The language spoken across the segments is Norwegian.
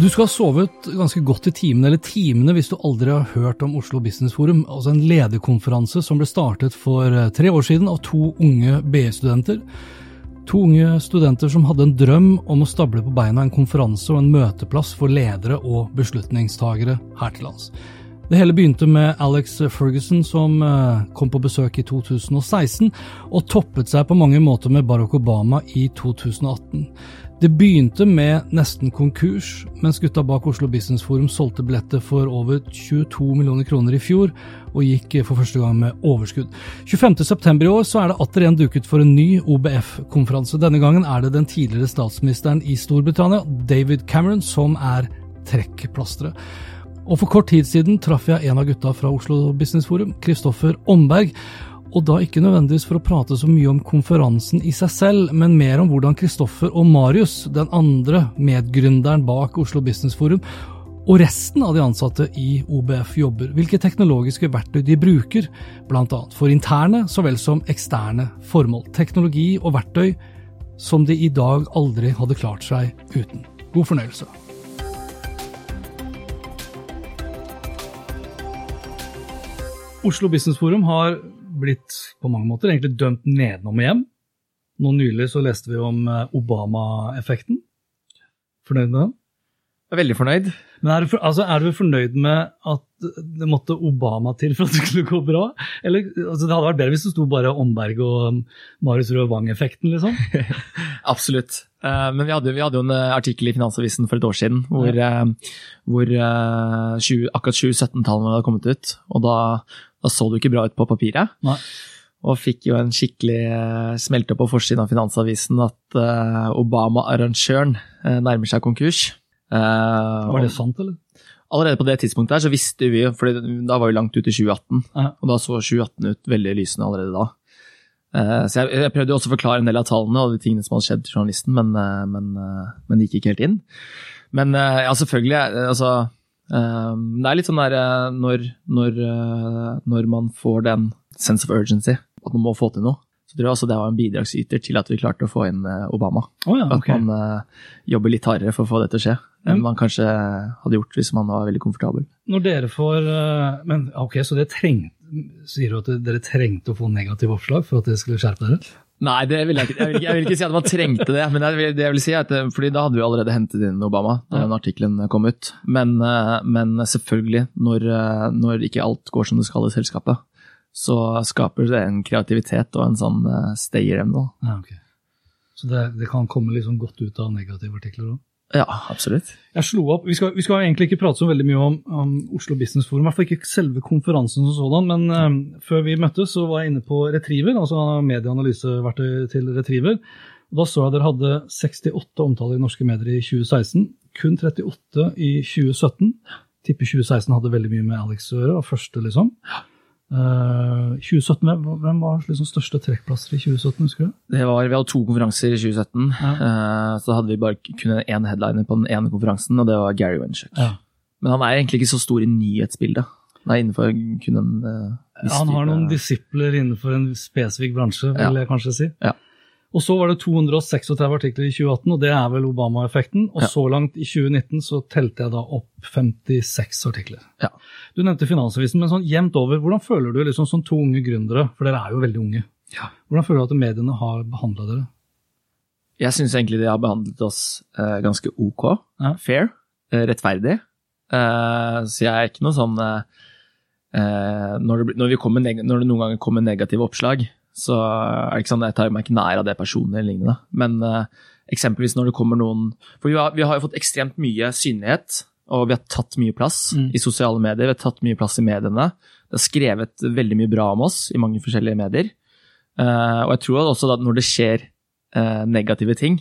Du skal ha sovet ganske godt i timene, eller timene hvis du aldri har hørt om Oslo Business Forum, altså en lederkonferanse som ble startet for eh, tre år siden av to unge BI-studenter. To unge studenter som hadde en drøm om å stable på beina en konferanse og en møteplass for ledere og beslutningstagere her til lands. Det hele begynte med Alex Ferguson, som eh, kom på besøk i 2016, og toppet seg på mange måter med Barack Obama i 2018. Det begynte med nesten konkurs, mens gutta bak Oslo Business Forum solgte billetter for over 22 millioner kroner i fjor, og gikk for første gang med overskudd. 25.9 i år så er det atter igjen duket for en ny OBF-konferanse. Denne gangen er det den tidligere statsministeren i Storbritannia, David Cameron, som er trekkplasteret. Og for kort tid siden traff jeg en av gutta fra Oslo Business Forum, Kristoffer Omberg. Og da ikke nødvendigvis for å prate så mye om konferansen i seg selv, men mer om hvordan Kristoffer og Marius, den andre medgründeren bak Oslo Business Forum, og resten av de ansatte i OBF jobber, hvilke teknologiske verktøy de bruker, bl.a. for interne så vel som eksterne formål. Teknologi og verktøy som de i dag aldri hadde klart seg uten. God fornøyelse. Oslo Business Forum har blitt på mange måter egentlig dømt nedenom og hjem. Nå nylig så leste vi om eh, Obama-effekten. Fornøyd med den? Jeg er veldig fornøyd. Men er du, for, altså, er du fornøyd med at det måtte Obama til for at det skulle gå bra? Eller, altså, det hadde vært bedre hvis det sto bare Omberg og um, Marius Rød Wang-effekten, liksom? Absolutt. Eh, men vi hadde, vi hadde, jo en eh, artikkel i Finansavisen for et år siden hvor, ja. hvor 20, akkurat 2017-tallene hadde kommet ut. Og da, da, så det ikke bra ut på papiret. Nei. Og fikk jo en skikkelig smelte på forsiden av Finansavisen at Obama-arrangøren nærmer seg konkurs. Var det sant, eller? Allerede på det tidspunktet her så visste vi, for da var vi langt ut i 2018, ja. og da så 2018 ut veldig lysende allerede da. Så jeg, jeg prøvde også å forklare en del av tallene og de tingene som hadde skjedd til journalisten, men, men, men det gikk ikke helt inn. Men ja, selvfølgelig altså, Det er litt sånn der når, når, når man får den sense of urgency, at man må få til noe, så tror jeg også det var en bidragsyter til at vi klarte å få inn Obama. Oh ja, okay. At man uh, jobber litt hardere for å få det til å skje enn man kanskje hadde gjort hvis man var veldig komfortabel. Når dere får Men ok, så det trengte Sier du at dere trengte å få negative oppslag for at dere skulle skjerpe dere? Nei, det vil jeg, ikke, jeg, vil, jeg vil ikke si at man trengte det. Men jeg, det jeg vil si er at, fordi da hadde vi allerede hentet inn Obama da den artikkelen kom ut. Men, men selvfølgelig, når, når ikke alt går som det skal i selskapet, så skaper det en kreativitet og en sånn stayerevne. Ja, okay. Så det, det, kan komme liksom godt ut av negative artikler òg? Ja, absolutt. Jeg slo opp, Vi skal, vi skal egentlig ikke prate så veldig mye om, om Oslo Business Forum, i hvert fall ikke selve konferansen som sådan, men um, før vi møttes så var jeg inne på Retriever, altså medieanalyseverktøy til Retriever. og Da så jeg dere hadde 68 omtaler i norske medier i 2016, kun 38 i 2017. Tipper 2016 hadde veldig mye med Alex å gjøre, var første, liksom. Ja. Uh, 2017, Hvem var liksom største trekkplasser i 2017? husker du? Det var, Vi hadde to konferanser i 2017. Ja. Uh, så hadde vi bare kun én headliner på den ene konferansen, og det var Gary Winchuk. Ja. Men han er egentlig ikke så stor i nyhetsbildet. Han er innenfor kun en uh, ja, Han har noen disipler innenfor en spesifikk bransje, vil jeg kanskje si. Ja. Og så var det 236 artikler i 2018, og det er vel Obama-effekten. Og Ja. så langt i 2019 så telte jeg da opp 56 artikler. Ja. Du nevnte Finansavisen, men sånn jevnt over, hvordan føler du liksom som to unge gründere, for dere er jo veldig unge, Ja. hvordan føler du at mediene har behandla dere? Jeg syns egentlig de har behandlet oss eh, ganske ok. Ja. Fair. eh, rettferdig. Eh, så jeg er ikke noe sånn eh, når, det, når, kommer, når, det, noen ganger kommer negative oppslag, så er det ikke sånn, jeg tar meg ikke nær av det personlig lignende. Men uh, eksempelvis når det kommer noen For vi har, vi har, jo fått ekstremt mye synlighet, og vi har tatt mye plass mm. i sosiale medier. Vi har tatt mye plass i mediene. Det er skrevet veldig mye bra om oss i mange forskjellige medier. og jeg tror også at når det skjer negative ting,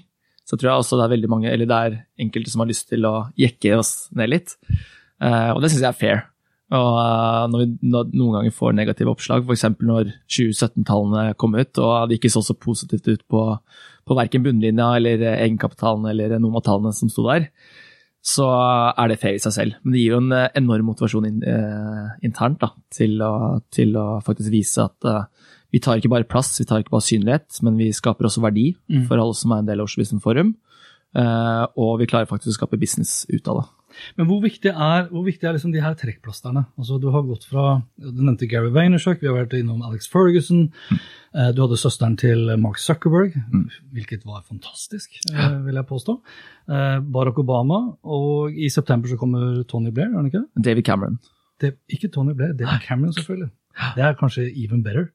så tror jeg også det er veldig mange, eller det er enkelte som har lyst til å jekke oss ned litt. Uh, og det syns jeg er fair. Og uh, når vi noen ganger får negative oppslag, f.eks. når 2017-tallene kom ut, og det ikke så så positivt ut på, på verken bunnlinja eller egenkapitalen eller noen av tallene som sto der, så er det fair i seg selv. Men det gir jo en eh, enorm motivasjon in, eh, internt da, til, å, til, å, faktisk vise at vi tar ikke bare plass, vi tar ikke bare synlighet, men vi skaper også verdi mm. for alle som er en del av Oslo Business Forum. Eh, og vi klarer faktisk å skape business ut av det. Men hvor viktig er, hvor viktig er liksom de her trekkplasterne? Altså, du har gått fra Du nevnte Gary Vaynerchuk, vi har vært innom Alex Ferguson. Mm. Uh, du hadde søsteren til Mark Zuckerberg, mm. hvilket var fantastisk, uh, vil jeg påstå. Barack Obama, og i september så kommer Tony Blair, er han ikke? David Cameron. Det, ikke Tony Blair, David Cameron, selvfølgelig. Det er kanskje even better.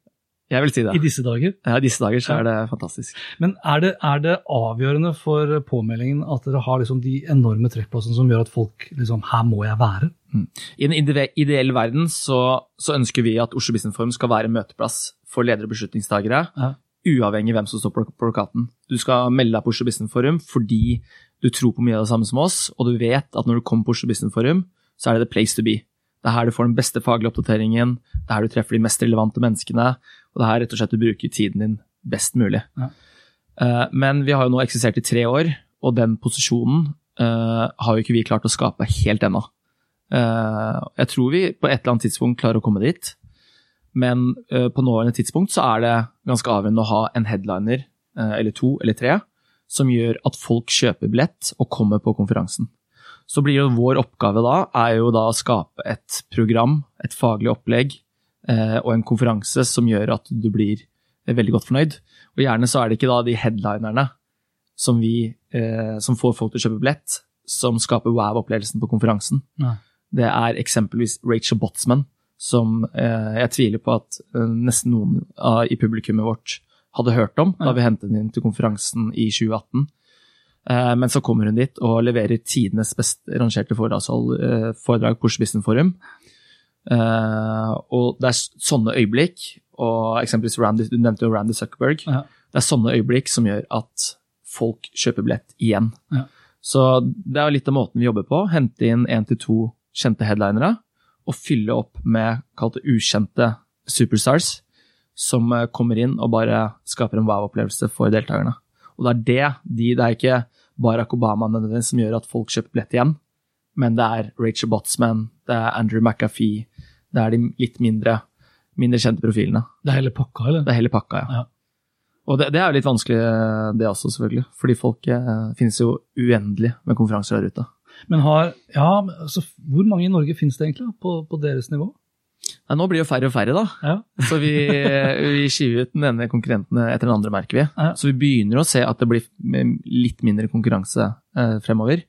Jeg vil si det. I disse dager? Ja, i disse dager så er det fantastisk. Men er det, er det avgjørende for påmeldingen at dere har liksom de enorme trekkplassene som gjør at folk liksom Her må jeg være? Mm. I en ideell verden så, så, ønsker vi at Oslo Business Forum skal være en møteplass for ledere og beslutningstagere. Ja. Uavhengig av hvem som står på plakaten. Du skal melde deg på Oslo Business Forum fordi du tror på mye av det samme som oss, og du vet at når du kommer på Oslo Business Forum, så er det the place to be. Det er her du får den beste faglige oppdateringen, det er her du treffer de mest relevante menneskene, og det er rett og slett å bruke tiden din best mulig. Ja. Uh, men vi har jo nå eksistert i tre år, og den posisjonen uh, har jo ikke vi klart å skape helt ennå. Uh, jeg tror vi på et eller annet tidspunkt klarer å komme dit, men på nåværende tidspunkt så er det ganske avgjørende å ha en headliner, eller to eller tre, som gjør at folk kjøper billett og kommer på konferansen. Så blir jo vår oppgave da, er jo da å skape et program, et faglig opplegg og en konferanse som gjør at du blir eh, veldig godt fornøyd. Og gjerne så er det ikke da de headlinerne som, vi, eh, som får folk til å kjøpe billett, som skaper wow-opplevelsen på konferansen. Nei. Det er eksempelvis Rachel Botsman, som eh, jeg tviler på at eh, nesten noen i publikummet vårt hadde hørt om da vi hentet den inn til konferansen i 2018. Eh, men så kommer hun dit og leverer tidenes best rangerte eh, foredrag på Oslo Business Forum. Eh, og det er sånne øyeblikk, og eksempelvis Randy, du nevnte jo Randy Zuckerberg, ja. det er sånne øyeblikk som gjør at folk kjøper billett igjen. Ja. Så det er jo litt av måten vi jobber på. Hente inn én til to kjente headlinere, og fylle opp med kalte ukjente superstars, som kommer inn og bare skaper en wow-opplevelse for deltakerne. Og det er det, de, det er ikke Barack Obama som gjør at folk kjøper billett igjen, men det er Rachel Botsman, det er Andrew McAfee, det er de litt mindre, mindre kjente profilene. Det er hele pakka, eller? Det er hele pakka, ja. ja. Og det, det, er jo litt vanskelig, det også, selvfølgelig. Fordi folk eh, finnes jo uendelig med konferanser der ute. Men har, ja, altså, Hvor mange i Norge finnes det egentlig på, på deres nivå? Nei, nå blir det jo færre og færre, da. Ja. Så vi, vi skiver ut den ene konkurrenten etter den andre, merker vi. Ja. Så vi begynner å se at det blir litt mindre konkurranse eh, fremover.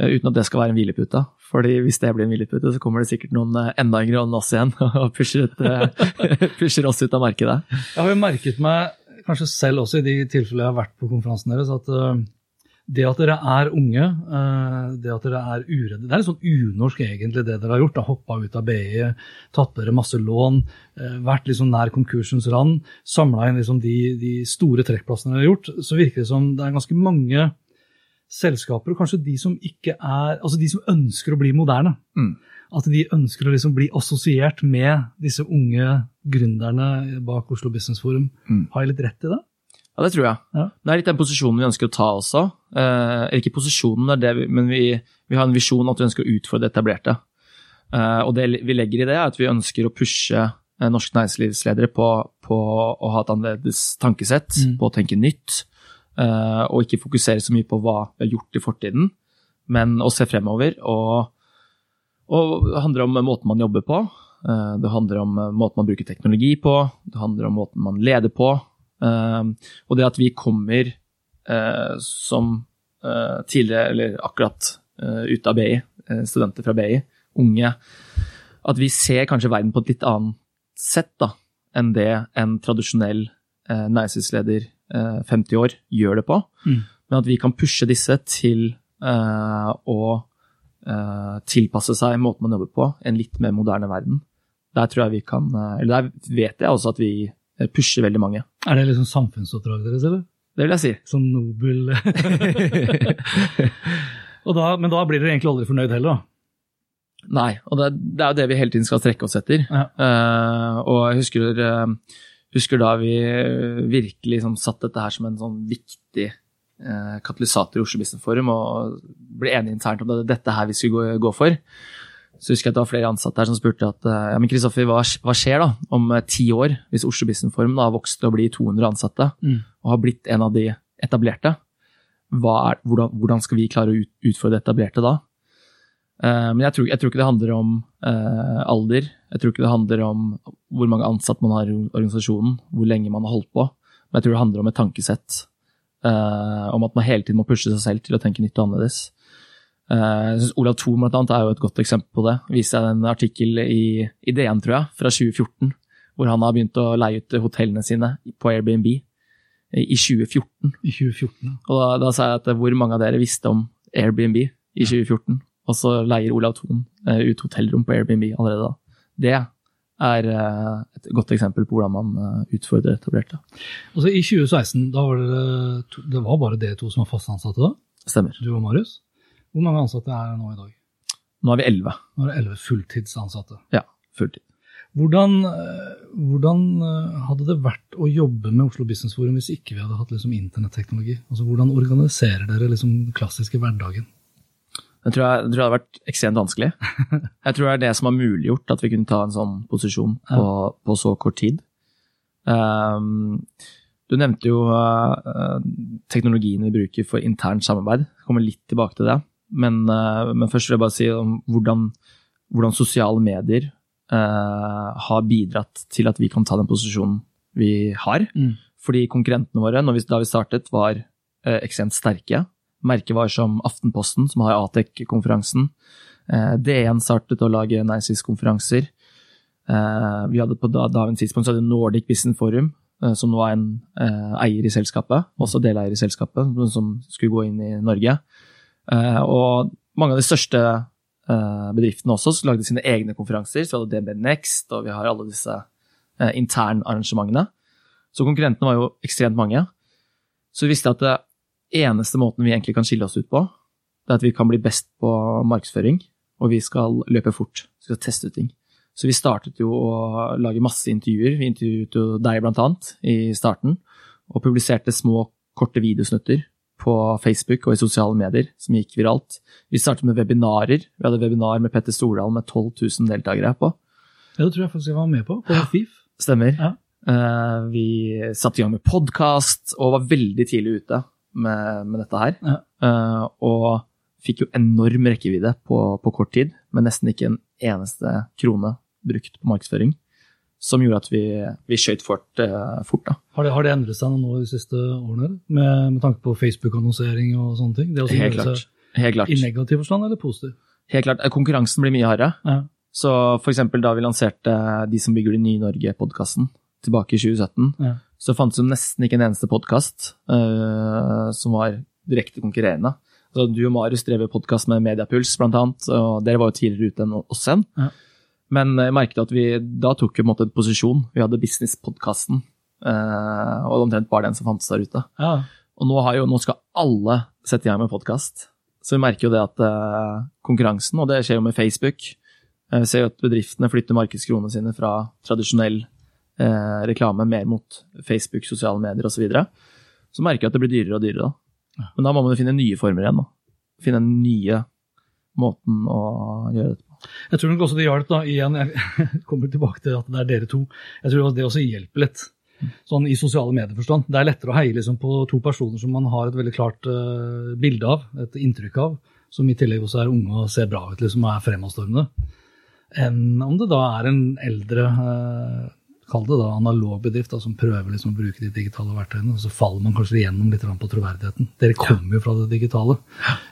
Eh, uten at det skal være en hvilepute. Fordi hvis det blir en hvilepute, så kommer det sikkert noen eh, enda yngre enn oss igjen og pusher, ut, eh, pusher, oss ut av markedet. Jeg har jo merket meg, kanskje selv også i de tilfellene jeg har vært på konferansen deres, at uh, det at dere er unge, eh, det at dere er uredde Det er litt sånn unorsk, egentlig, det dere har gjort. Hoppa ut av BI, tatt dere masse lån, eh, vært liksom nær konkursens rand, samla inn liksom de, de, store trekkplassene dere har gjort. Så virker det som det er ganske mange selskaper, og kanskje de som ikke er Altså de som ønsker å bli moderne. Mm. At de ønsker å liksom bli assosiert med disse unge gründerne bak Oslo Business Forum. Mm. Har jeg litt rett i det? Ja, det tror jeg. Ja. Det er litt den posisjonen vi ønsker å ta også. Eh, ikke posisjonen, det, men vi, vi, har en visjon at vi ønsker å utfordre det etablerte. Eh, og det vi legger i det, er at vi ønsker å pushe eh, norske næringslivsledere på, på, å ha et annerledes tankesett, mm. på å tenke nytt. Eh, og ikke fokusere så mye på hva vi har gjort i fortiden, men å se fremover. Og, og det handler om måten man jobber på. Eh, det handler om måten man bruker teknologi på, det handler om måten man leder på. Og det at vi kommer eh, som eh, tidligere, eller akkurat eh, ute av BI, eh, studenter fra BI, unge, at vi ser kanskje verden på et litt annet sett da, enn det en tradisjonell eh, næringslivsleder eh, 50 år gjør det på. Mm. Men at vi kan pushe disse til eh, å eh, tilpasse seg måten man jobber på, en litt mer moderne verden. Der tror jeg vi kan, eh, eller der vet jeg også at vi eh, pusher veldig mange. Er det liksom samfunnsoppdraget deres, eller? Det vil jeg si. Sånn Nobel Og da, Men da blir dere egentlig aldri fornøyd heller, da? Nei, og det, det er jo det vi hele tiden skal strekke oss etter. Ja. Uh, og jeg husker, eh, husker da vi virkelig liksom satt dette her som en sånn viktig eh, katalysator i Oslo Business Forum og ble enige internt om det var dette her vi skulle gå, gå for. Så husker jeg at det var flere ansatte her som spurte at eh, ja, men Kristoffer, hva, hva skjer da om eh, ti år, hvis Oslo Business Forum da har vokst til å bli 200 ansatte Mm. og har blitt en av de etablerte? Er, hvordan, hvordan skal vi klare å ut, utfordre det etablerte da? Eh, men jeg tror, jeg tror ikke det handler om eh, alder. Jeg tror ikke det handler om hvor mange ansatte man har i organisasjonen, hvor lenge man har holdt på. Men jeg tror det handler om et tankesett. Uh, om at man hele tiden må pushe seg selv til å tenke nytt og annerledes. Uh, jeg synes Olav Thon blant annet, er jo et godt eksempel på det. Viser jeg en artikkel i, i DN, tror jeg, fra 2014, hvor han har begynt å leie ut hotellene sine på Airbnb i i 2014. I 2014? Og da, da sa jeg at hvor mange av dere visste om Airbnb i 2014? Og så leier Olav Thon eh, ut hotellrom på Airbnb allerede da. Det er eh, et godt eksempel på hvordan man eh, utfordrer etablerte. Altså, I 2016 da var det, det var bare dere to som var fast ansatte da? Stemmer. Du og Marius? Hvor mange ansatte er det nå i dag? Nå er vi elleve. Nå er det elleve fulltidsansatte. Ja, fulltid. Hvordan, eh, hvordan hadde det vært å jobbe med Oslo Business Forum hvis ikke vi hadde hatt liksom, internetteknologi? Altså, Hvordan organiserer dere liksom, den klassiske hverdagen? Det tror jeg, det tror det hadde vært ekstremt vanskelig. Jeg tror det er det som har muliggjort at vi kunne ta en sånn posisjon på, på så kort tid. Um, du nevnte jo uh, teknologien vi bruker for internt samarbeid. Jeg kommer litt tilbake til det. Men, uh, men først vil jeg bare si om hvordan, hvordan sosiale medier uh, har bidratt til at vi kan ta den posisjonen vi har. Mm. Fordi konkurrentene våre vi, da vi startet, var ekstremt sterke. Merkevarer som Aftenposten, som har Atec-konferansen. Eh, DN startet å lage næringslivskonferanser. Eh, vi hadde på da- dagens tidspunkt så hadde Nordic Business Forum, eh, som nå er en eier i selskapet, også deleier i selskapet, som skulle gå inn i Norge. Og mange av de største bedriftene også så lagde sine egne konferanser. Så vi hadde DNB Next, og vi har alle disse internarrangementene. Så konkurrentene var jo ekstremt mange. Så vi visste at eneste måten vi egentlig kan skille oss ut på, det er at vi kan bli best på markedsføring, og vi skal løpe fort. Vi skal teste ut ting. Så vi startet jo å lage masse intervjuer. Vi intervjuet jo deg blant annet i starten, og publiserte små, korte videosnutter på Facebook og i sosiale medier som gikk viralt. Vi startet med webinarer. Vi hadde webinar med Petter Stordalen med 12 000 deltakere på. Ja, Det tror jeg faktisk jeg var med på, på FIF. Stemmer. Ja. Eh, vi satte i gang med podkast og var veldig tidlig ute med, med dette her. Ja. Uh, og fikk jo enorm rekkevidde på, på kort tid, med nesten ikke en eneste krone brukt på markedsføring. Som gjorde at vi, vi skjøt fort, Uh, fort. da. Har det, har det endret seg nå de siste årene. Med, med tanke på Facebook-annonsering og sånne ting? Det Helt klart. Helt klart. I negativ forstand eller positiv? Helt klart. Eh, Konkurransen blir mye hardere. Ja. Så for eksempel da vi lanserte De som bygger det nye Norge-podkasten tilbake i 2017, Ja. Så fantes det nesten ikke en eneste podkast som var direkte konkurrerende. Så du og Marius drev podkast med Mediapuls, blant annet, og dere var jo tidligere ute enn oss igjen. Ja. Men jeg merket at vi da tok vi på en en posisjon. Vi hadde businesspodkasten, uh, og det omtrent bare den som fantes der ute. Ja. Og nå, har jo, nå skal alle sette i gang med podkast. Så vi merker jo det at uh, konkurransen, og det skjer jo med Facebook eh, Vi ser jo at bedriftene flytter markedskronene sine fra tradisjonell eh, reklame mer mot Facebook, sosiale medier osv. Så, videre. så merker jeg at det blir dyrere og dyrere. da. Men da må man jo finne nye former igjen. da. Finne den nye måten å gjøre dette på. Jeg tror nok også det hjalp, da. Igjen, jeg kommer tilbake til at det er dere to. Jeg tror det også hjelper litt. Sånn i sosiale medieforstand. Det er lettere å heie liksom på to personer som man har et veldig klart uh, bilde av, et inntrykk av, som i tillegg også er unge og ser bra ut, liksom, og er fremadstormende, enn om det da er en eldre, eh, kall det da, analog bedrift da, som prøver liksom å bruke de digitale verktøyene, og så faller man kanskje igjennom litt på troverdigheten. Dere kommer jo fra det digitale.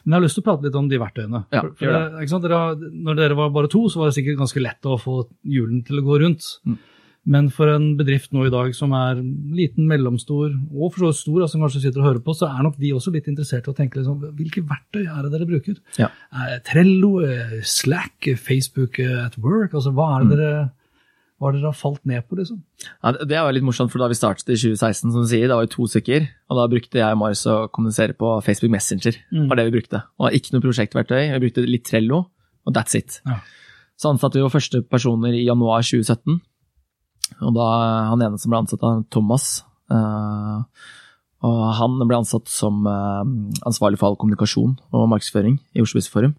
Men jeg har lyst til å prate litt om de verktøyene. Ja, For, for det? Dere, når dere var bare to, så var det sikkert ganske lett å få hjulene til å gå rundt. Mm. Men for en bedrift nå i dag som er liten, mellomstor og for så vidt stor, som kanskje sitter og hører på, så er nok de også litt interessert i å tenke liksom, hvilke verktøy er det dere bruker? Ja. Eh, Trello, eh, Slack, eh, Facebook at work, altså hva er det dere, hva det dere har falt ned på, liksom? Ja, det- det var litt morsomt, for da vi startet i 2016, som du sier, da var vi to stykker, og da brukte jeg og Marius å kommunisere på Facebook Messenger. Mm. var det vi brukte. Og ikke noe prosjektverktøy, vi brukte litt Trello, og that's it. Ja. Så ansatte vi jo første personer i januar 2017, og da han ene som ble ansatt av Thomas, Uh, og han ble ansatt som eh, ansvarlig for all kommunikasjon og markedsføring i Oslo Business Forum.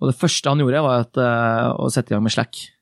Og det første han gjorde, var at, eh, å sette i gang med Slack.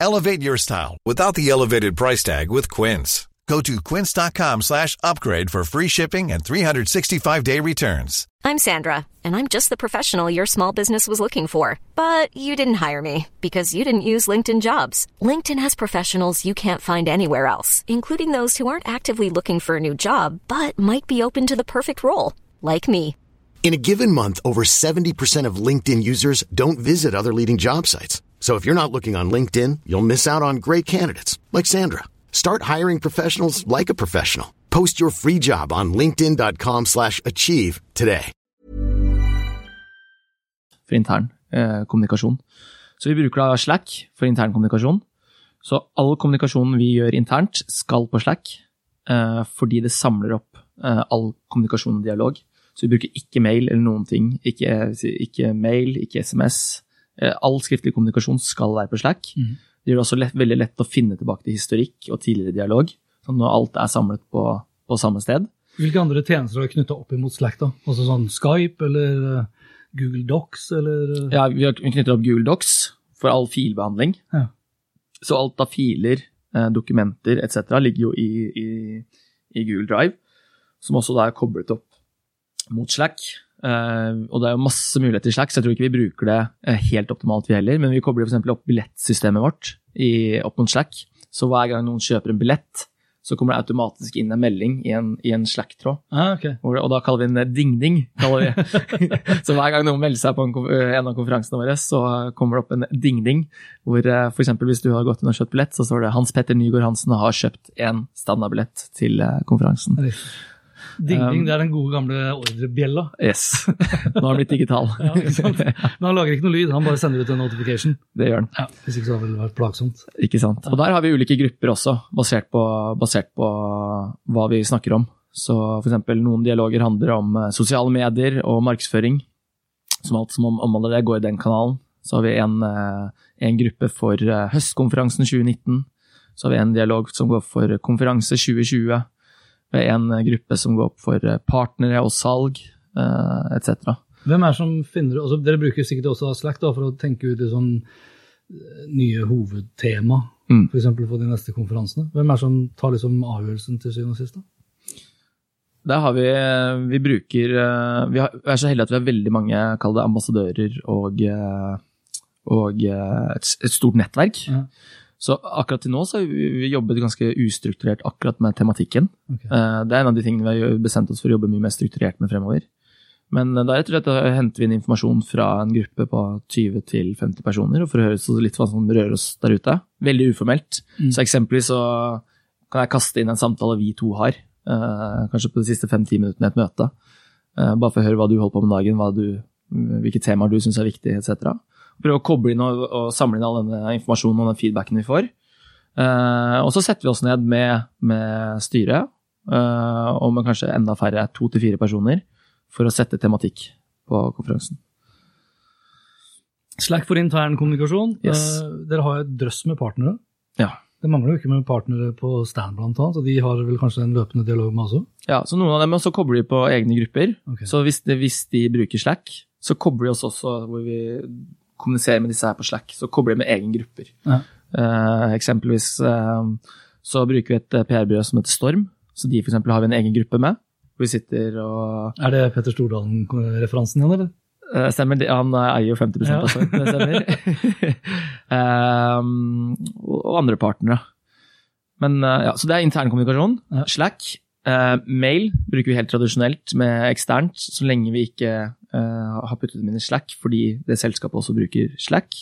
Elevate your style without the elevated price tag with Quince. Go to quince.com slash upgrade for free shipping and 365-day returns. I'm Sandra, and I'm just the professional your small business was looking for. But you didn't hire me because you didn't use LinkedIn jobs. LinkedIn has professionals you can't find anywhere else, including those who aren't actively looking for a new job but might be open to the perfect role, like me. In a given month, over 70% of LinkedIn users don't visit other leading job sites. So if you're not looking on LinkedIn, you'll miss out on great candidates like Sandra. Start hiring professionals like a professional. Post your free job on linkedin.com slash achieve today. for intern eh, kommunikasjon. Så vi bruker da Slack for intern kommunikasjon. Så all kommunikasjonen vi gjør internt, skal på Slack, eh, fordi det samler opp eh, all kommunikasjon og dialog. Så vi bruker ikke mail eller noen ting. Ikke, ikke mail, ikke SMS. Eh, all skriftlig kommunikasjon skal være på Slack. Det gjør det også lett, veldig lett å finne tilbake til historikk og tidligere dialog. Sånn når alt er samlet på, på samme sted. Hvilke andre tjenester er knytta opp imot Slack, da? Altså sånn Skype eller eh, Google Docs eller eh, Ja, vi har knyttet opp Google Docs for all filbehandling. Ja. Så alt av filer, dokumenter etc. ligger jo i, i, i Google Drive, som også da er koblet opp mot Slack. Eh, og det er jo masse muligheter i Slack, så jeg tror ikke vi bruker det eh, helt optimalt vi heller. Men vi kobler f.eks. opp billettsystemet vårt i, opp mot Slack. Så hver gang noen kjøper en billett, så kommer det automatisk inn en melding i en, i en Slack-tråd. ah, okay. Og da kaller vi den ding-ding. så hver gang noen melder seg på en, en av konferansene våre, så kommer det opp en ding-ding. Hvor eh, eksempel hvis du har gått inn og kjøpt billett, så står det Hans Petter Nygaard Hansen har kjøpt en standardbillett til eh, konferansen. Ding, ding, det er den gode gamle ordrebjella. Yes. Nå har han blitt digital. Ja, ikke sant? Men han lager ikke noe lyd, han bare sender ut en notification. det gjør han. Ja, Hvis ikke så hadde det vært plagsomt. Ikke sant. Og der har vi ulike grupper også, basert på, basert på hva vi snakker om. Så eksempel noen dialoger handler om eh, sosiale medier og markedsføring. Som alt som om- omhandler det, går i den kanalen. Så har vi en, eh, en gruppe for eh, høstkonferansen 2019. Så har vi en dialog som går for konferanse 2020. Har en eh, gruppe som går opp for eh, partnere og salg, eh, etc. Hvem er det som finner altså Dere bruker sikkert også Slack da, for å tenke ut sånn nye hovedtema, Mm. f.eks. på de neste konferansene. Hvem er det som tar liksom avgjørelsen til syvende og sist? da? Der har vi Vi bruker Vi, er så heldige at vi har veldig mange, kall det ambassadører og, og et, et stort nettverk. Ja. Så akkurat til nå så har vi jobbet ganske ustrukturert akkurat med tematikken. Ok. Eh, Det er en av de tingene vi har bestemt oss for å jobbe mye mer strukturert med fremover. Men eh, da rett og slett henter vi inn informasjon fra en gruppe på 20-50 personer, og for å høre litt hva som rører oss der ute. Veldig uformelt. Så eksempelvis så kan jeg kaste inn en samtale vi to har, eh, kanskje på de siste fem-ti minuttene i et møte. Bare for å høre hva du holder på med dagen, du, hvilke temaer du syns er viktige, etc. Prøve å koble inn og, og samle inn all denne informasjonen og den feedbacken vi får. Uh, og så setter vi oss ned med, med styret, uh, og med kanskje enda færre, to til fire personer, for å sette tematikk på konferansen. Slack for intern kommunikasjon. Yes. Uh, dere har et drøss med partnere. Ja. Det mangler jo ikke med partnere på stand, blant annet, og de har vel kanskje en løpende dialog med også? Ja, så noen av dem også kobler de på egne grupper. Okay. Så hvis, de, hvis de bruker Slack, så kobler de oss også hvor vi kommuniserer med disse her på Slack. Så kobler de med egen grupper. Ja. Uh, eksempelvis uh, så bruker vi et eh, PR-byrå som heter Storm. Så de for eksempel har vi en egen gruppe med. Hvor vi sitter og Er det Petter Stordalen-referansen igjen, eller? Uh, Stemmer, han eier jo 50 Ja. av Storm, det stemmer. um, og andre partnere. Men ja, Så det er internkommunikasjon. Ja. Slack. Eh, mail bruker vi helt tradisjonelt med eksternt, så lenge vi ikke uh, har puttet dem inn i Slack, fordi det selskapet også bruker Slack.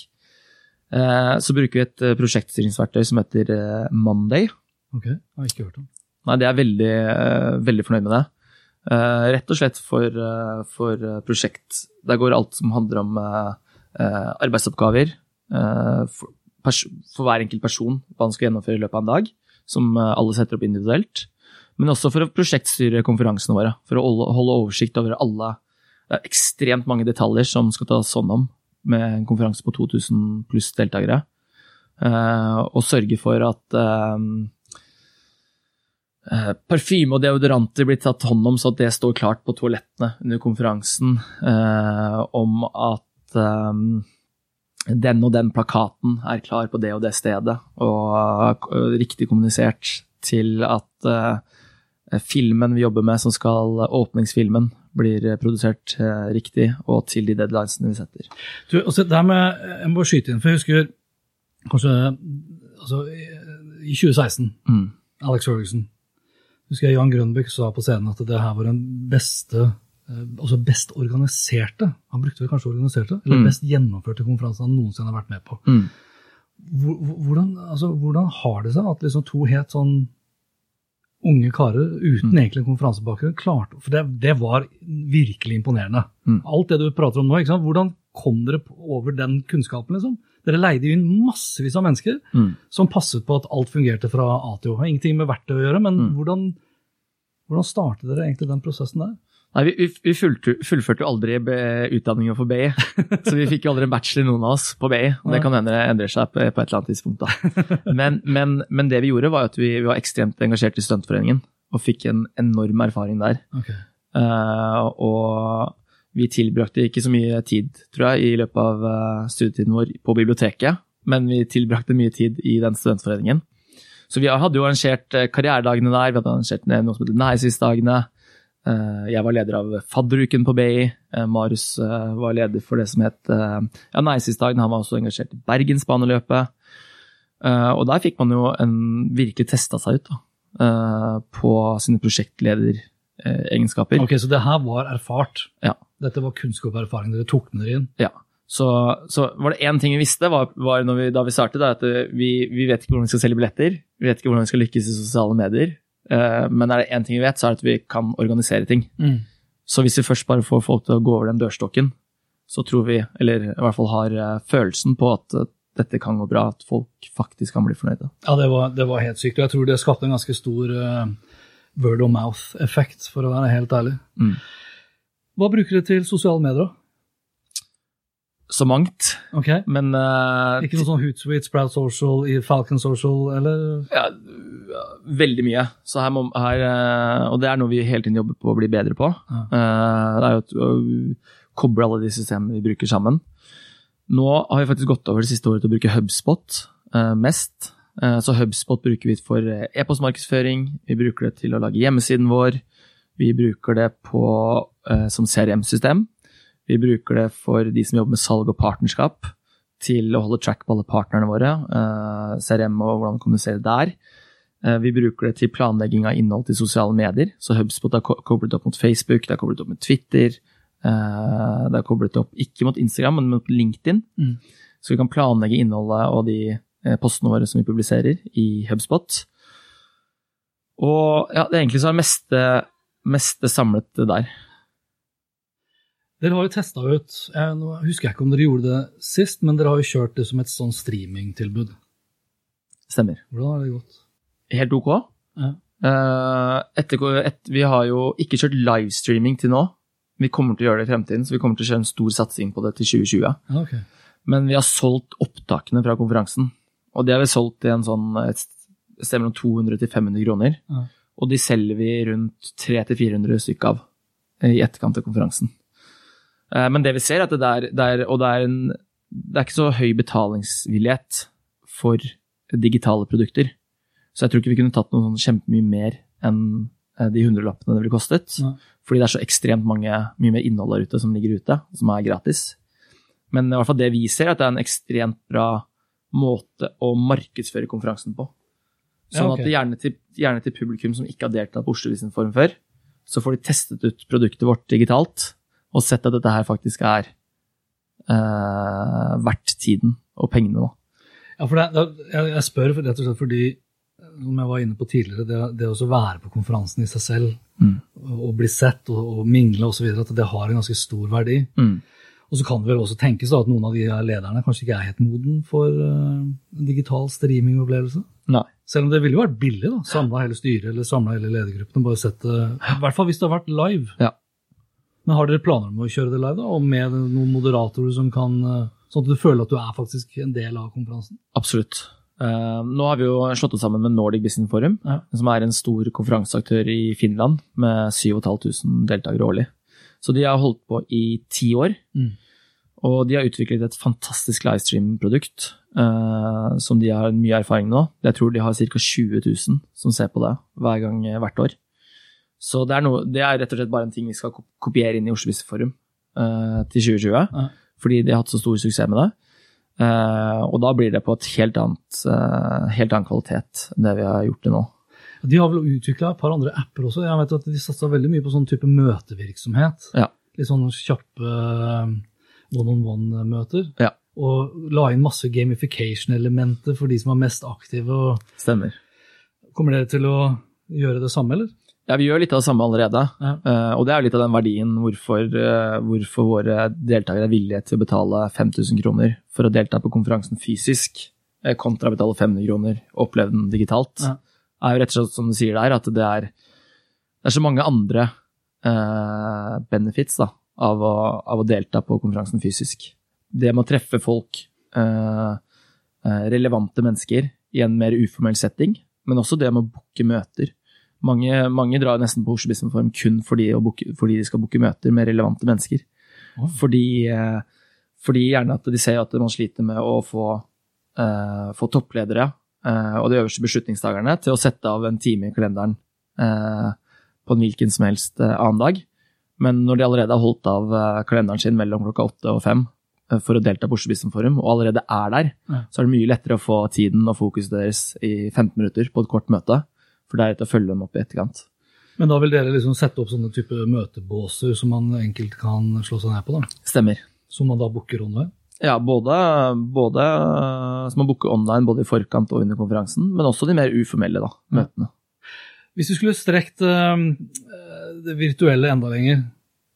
Uh, så bruker vi et prosjektstyringsverktøy som heter Monday. Ok, jeg har ikke hørt om. Nei, det er veldig, veldig fornøyd med det. Rett og slett for, for prosjekt. Der går alt som handler om arbeidsoppgaver for, for hver enkelt person, hva han skal gjennomføre i løpet av en dag, som alle setter opp individuelt. Men også for å prosjektstyre konferansene våre, for å holde, oversikt over alle Det er ekstremt mange detaljer som skal tas hånd om med en konferanse på 2000 pluss deltakere. Eh, og sørge for at Eh, Parfyme og deodoranter blir tatt hånd om så at det står klart på toalettene under konferansen. uh, om at eh, den og den plakaten er klar på det og det stedet, og eh, riktig kommunisert til at filmen vi jobber med, som skal åpningsfilmen, blir produsert eh, riktig, og til de deadlinesene vi setter. Du, altså, det her med, jeg må skyte inn, for jeg husker kanskje altså, i i 2016, Mm. Alex Ferguson, husker jeg Jan Grønbæk sa på scenen at det her var den beste eh, altså best organiserte, han brukte vel kanskje organiserte, eller Mm. best gjennomførte konferansen han noensinne har vært med på. Mm. Hvor- hvor- Hvordan, altså, hvordan har det seg at liksom to helt sånn unge karer uten Mm. egentlig en konferansebakgrunn klarte For det, det var virkelig imponerende. Mm. Alt det du prater om nå, hvordan kom dere over den kunnskapen? liksom? Dere leide inn massevis av mennesker Mm. som passet på at alt fungerte fra A til Å. Ingenting med verktøy å gjøre, men Mm. hvordan, hvordan startet dere egentlig den prosessen der? Nei, vi, vi, fullførte, jo aldri utdanninga for BI, så vi fikk jo aldri en bachelor, noen av oss, på BI. og Det kan hende det endrer seg på, et eller annet tidspunkt. da. Men, men, men det vi gjorde, var at vi, vi var ekstremt engasjert i Studentforeningen, og fikk en enorm erfaring der. Okay. Uh, og vi tilbrakte ikke så mye tid, tror jeg, i løpet av eh, studietiden vår på biblioteket, men vi tilbrakte mye tid i den studentforeningen. Så vi hadde jo arrangert eh, karrieredagene der, vi hadde arrangert noe som heter Næringslivsdagene. Eh, Jeg var leder av fadderuken på BI. Eh, Marius eh, var leder for det som het ja, Neisisdagen. Han var også engasjert i Bergensbaneløpet. Og der fikk man jo en, virkelig testa seg ut da, på sine prosjektlederegenskaper. ok, Så det her var erfart? Ja. Dette var kunnskap og erfaring dere tok med dere inn? Ja. Så, så var det én ting vi visste var, var vi, da vi startet, at vi, vi vet ikke hvordan vi skal selge billetter. Vi vet ikke hvordan vi skal lykkes i sosiale medier. Eh, men er det én ting vi vet, så er det at vi kan organisere ting. Mm. Så hvis vi først bare får folk til å gå over den dørstokken, så tror vi, eller i hvert fall har eh, følelsen på at eh, dette kan gå bra, at folk faktisk kan bli fornøyde. Ja, det var, det var helt sykt. Og jeg tror det skapte en ganske stor word of mouth-effekt, for å være helt ærlig. Mm. Hva bruker du til sosiale medier, da? Så mangt. Okay. Men uh, Ikke noe sånn Hootsuite, Sprout Social, Falcon Social, eller? ja, veldig mye. Så her må, her, eh, og det er noe vi hele tiden jobber på å bli bedre på. Ja. Eh, Det er jo å koble alle de systemene vi bruker sammen. Nå har vi faktisk gått over det siste året til å bruke HubSpot eh, mest. Så HubSpot bruker vi for e-postmarkedsføring, vi bruker det til å lage hjemmesiden vår, vi bruker det på, som CRM-system. Vi bruker det for de som jobber med salg og partnerskap, til å holde track på alle partnerne våre. eh, CRM og hvordan vi kommuniserer der. Eh, Vi bruker det til planlegging av innhold til sosiale medier. Så HubSpot er koblet opp mot Facebook, det er koblet opp mot Twitter. eh, Det er koblet opp ikke mot Instagram, men mot LinkedIn. Mm. Så vi kan planlegge innholdet og de eh, postene våre som vi publiserer i HubSpot. Og ja, det er egentlig så er det meste, meste samlet der. Dere har jo testa ut jeg, Nå husker jeg ikke om dere gjorde det sist, men dere har jo kjørt det som et sånn streamingtilbud. Stemmer. Hvordan har det gått? Helt ok. Ja. Eh, etter, et, vi har jo ikke kjørt livestreaming til nå. Vi kommer til å gjøre det i fremtiden, så vi kommer til å kjøre en stor satsing på det til 2020. Okay. Men vi har solgt opptakene fra konferansen. Og det har vi solgt til en sånn et sted mellom 200 til 500 kroner. Ja. Og de selger vi rundt 300-400 stykk av i etterkant av konferansen. Eh, Men det vi ser, er at det er, det er, og det er, en, det er ikke så høy betalingsvillighet for digitale produkter. Så jeg tror ikke vi kunne tatt noe sånn kjempemye mer enn eh, de hundrelappene det ville kostet. Ja. Fordi det er så ekstremt mange, mye mer innhold der ute som ligger ute, som er gratis. Men i hvert fall det vi ser, er at det er en ekstremt bra måte å markedsføre konferansen på. Ja, Sånn at det gjerne til, gjerne til publikum som ikke har deltatt på Oslo Business Forum før, så får de testet ut produktet vårt digitalt og sett at dette her faktisk er eh, verdt tiden og pengene. Da. Ja, for det, det, jeg, jeg spør rett og slett fordi, som jeg var inne på tidligere, det, det å være på konferansen i seg selv, Mm. og bli sett og, og mingle osv., at det har en ganske stor verdi. Mm. Og så kan det vel også tenkes da, at noen av de lederne kanskje ikke er helt moden for uh, digital streamingopplevelse. Nei. Selv om det ville jo vært billig, da. Samla hele styret eller samla hele ledergruppen bare sett det I hvert fall hvis det har vært live. Ja. Men har dere planer om å kjøre det live, da? Og med noen moderatorer som kan eh, Sånn at du føler at du er faktisk en del av konferansen? Absolutt. Eh, nå har vi jo slått oss sammen med Nordic Business Forum, Ja. som er en stor konferanseaktør i Finland med 7500 deltakere årlig. Så de har holdt på i ti år, Mm. og de har utviklet et fantastisk livestream-produkt uh, som de har mye erfaring nå. Jeg tror de har ca. 20 000 som ser på det hver gang eh, hvert år. Så det er, noe, det er rett og slett bare en ting vi skal kopiere inn i Oslo Business Forum uh, til 2020 Ja. fordi de har hatt så stor suksess med det. Eh, og da blir det på et helt annet, eh, helt annen kvalitet enn det vi har gjort det nå. De har vel utvikla et par andre apper også. Jeg vet at De satsa veldig mye på sånn type møtevirksomhet. Ja. Litt sånn kjappe eh, one-on-one-møter. Ja. Og la inn masse gamification-elementer for de som er mest aktive. og Stemmer. Kommer dere til å gjøre det samme, eller? Ja, vi gjør litt av det samme allerede. Ja. Uh, og det er jo litt av den verdien hvorfor, uh, hvorfor våre deltakere er villige til å betale 5000 kroner for å delta på konferansen fysisk, uh, kontra å betale 500 kroner og oppleve den digitalt. Ja. er jo rett og slett som du sier der, at det er, det er så mange andre benefits da, av, å, av å delta på konferansen fysisk. Det med å treffe folk, relevante mennesker, i en mer uformell setting, men også det med å booke møter. Mange, mange drar nesten på Oslo Business Forum kun fordi, å booke, fordi de skal booke møter med relevante mennesker. Oh. Fordi, eh, fordi gjerne at de ser at man sliter med å få, uh, få toppledere uh, og de øverste beslutningstakerne til å sette av en time i kalenderen uh, på en hvilken som helst annen dag. Men når de allerede har holdt av kalenderen sin mellom klokka åtte og fem for å delta på Oslo Business Forum, og allerede er der, så er det mye lettere å få tiden og fokuset deres i 15 minutter på et kort møte, for deretter å følge dem opp i etterkant. Men da vil dere liksom sette opp sånne type møtebåser som man enkelt kan slå seg ned på? da? Stemmer. Som man da booker online? Ja, både, både som man booker online både i forkant og under konferansen, men også de mer uformelle da, møtene. Hvis du skulle strekt eh, det virtuelle enda lenger,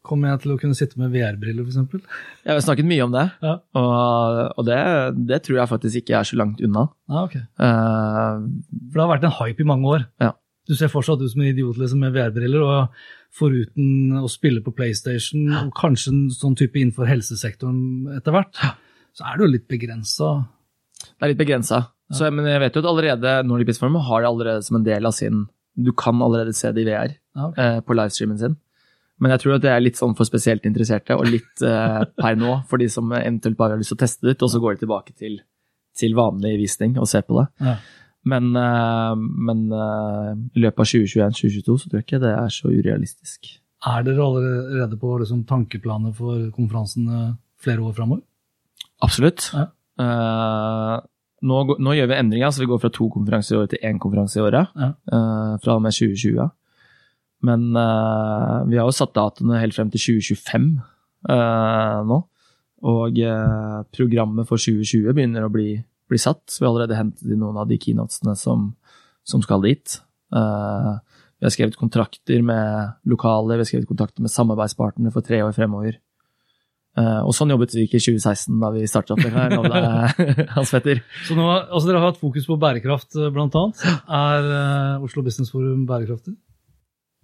kommer jeg til å kunne sitte med VR-briller f.eks.? Jeg har snakket mye om det, Ja. og, og det, det tror jeg faktisk ikke er så langt unna. Ah, ok. uh, For det har vært en hype i mange år. Ja. Du ser fortsatt ut som en idiot liksom, med VR-briller, og foruten å spille på PlayStation, og kanskje en sånn type innenfor helsesektoren etter hvert, så er jo litt begrensa. det er litt begrensa. Så, Men jeg vet jo at allerede Nordic Forum har det allerede som en del av sin Du kan allerede se det i VR Ja, okay. uh, på livestreamen sin. Men jeg tror at det er litt sånn for spesielt interesserte, og litt eh, per nå for de som eventuelt bare har lyst til å teste det ut, og så går de tilbake til, til vanlig visning og ser på det. Ja. Men, eh, men eh, i løpet av 2021-2022 så tror jeg ikke det er så urealistisk. Er dere allerede på liksom, tankeplaner for konferansen eh, flere år framover? Absolutt. Ja. Uh, nå, nå gjør vi endringer, så vi går fra to konferanser i året til én konferanse i året. Ja. Uh, fra og med 2020. Men uh, vi har jo satt datoene helt frem til 2025 uh, nå. Og uh, programmet for 2020 begynner å bli, bli satt. Så vi har allerede hentet inn noen av de keynotesene som, som skal dit. Eh, vi har skrevet kontrakter med lokale, vi har skrevet kontrakter med samarbeidspartnere for tre år fremover. Uh, og sånn jobbet vi ikke i 2016 da vi startet opp her, nå ble Hans Petter. Så nå, altså Dere har hatt fokus på bærekraft, bl.a. Er uh, Oslo Business Forum bærekraftig?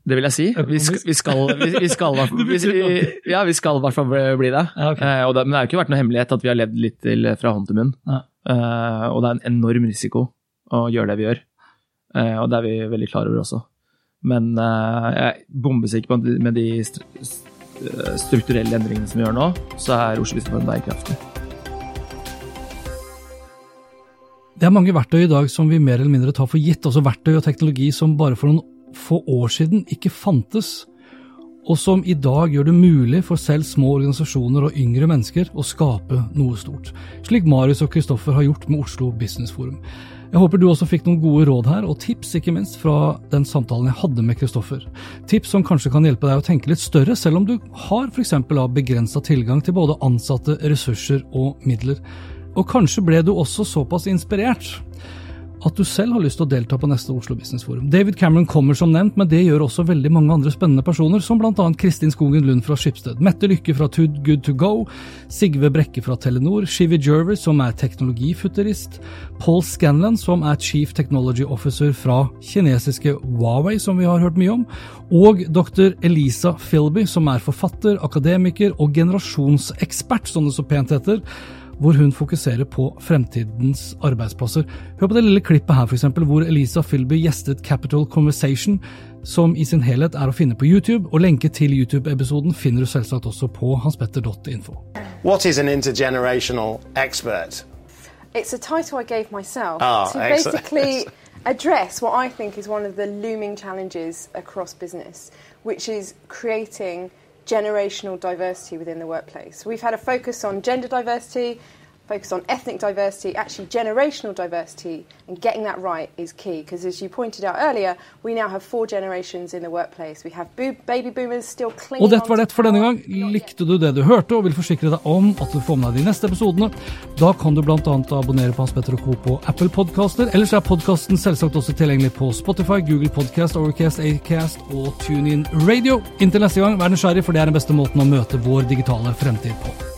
Det vil jeg si. Vi skal, vi skal, vi, skal, vi, ja, vi skal i hvert fall bli det. Ja, okay. Eh, og det. Men det har jo ikke vært noe hemmelighet at vi har levd litt til, fra hånd til munn. Ja. Eh, og det er en enorm risiko å gjøre det vi gjør. Eh, og det er vi veldig klar over også. Men eh, jeg er bombesikker på at med de eh, strukturelle endringene som vi gjør nå, så er Oslo Forum bærekraftig. Det er mange verktøy i dag som vi mer eller mindre tar for gitt, også verktøy og teknologi som bare for noen få år siden ikke fantes, og som i dag gjør det mulig for selv små organisasjoner og yngre mennesker å skape noe stort, slik Marius og Kristoffer har gjort med Oslo Business Forum. Jeg håper du også fikk noen gode råd her, og tips ikke minst fra den samtalen jeg hadde med Kristoffer. Tips som kanskje kan hjelpe deg å tenke litt større, selv om du har f.eks. begrensa tilgang til både ansatte, ressurser og midler. Og kanskje ble du også såpass inspirert at du selv har lyst til å delta på neste Oslo Business Forum. David Cameron kommer som nevnt, men det gjør også veldig mange andre spennende personer, som bl.a. Kristin Skogen Lund fra Skipsted, Mette Lykke fra Too Good To Go, Sigve Brekke fra Telenor, Shivi Jervis som er teknologifuturist, Paul Scanlan som er Chief Technology Officer fra kinesiske Huawei, som vi har hørt mye om, og dr. Elisa Philby som er forfatter, akademiker og generasjonsekspert, som det så pent heter hvor hun fokuserer på fremtidens arbeidsplasser. Hør på det lille klippet her, for eksempel, hvor Elisa Philby gjestet Capital Conversation, som i sin helhet er å finne på YouTube, og lenke til YouTube-episoden finner du selvsagt også på hanspetter.info. What is an intergenerational expert? It's a title I gave myself oh, to excellent. basically address what I think is one of the looming challenges across business, which is creating generational diversity within the workplace. We've had a focus on gender diversity, focus on ethnic diversity, actually generational diversity, and getting that right is key because as you pointed out earlier, we now have four generations in the workplace. We have bo- baby boomers still clinging Og dette var det for denne gang. Likte du det du hørte og vil forsikre deg om at du får med deg de neste episodene, da kan du bl.a. abonnere på Hans Petter og Co. på Apple Podcaster. Ellers er podkasten selvsagt også tilgjengelig på Spotify, Google Podcast, Overcast, Acast og TuneIn Radio. Inntil neste gang, vær nysgjerrig, for det er den beste måten å møte vår digitale fremtid på.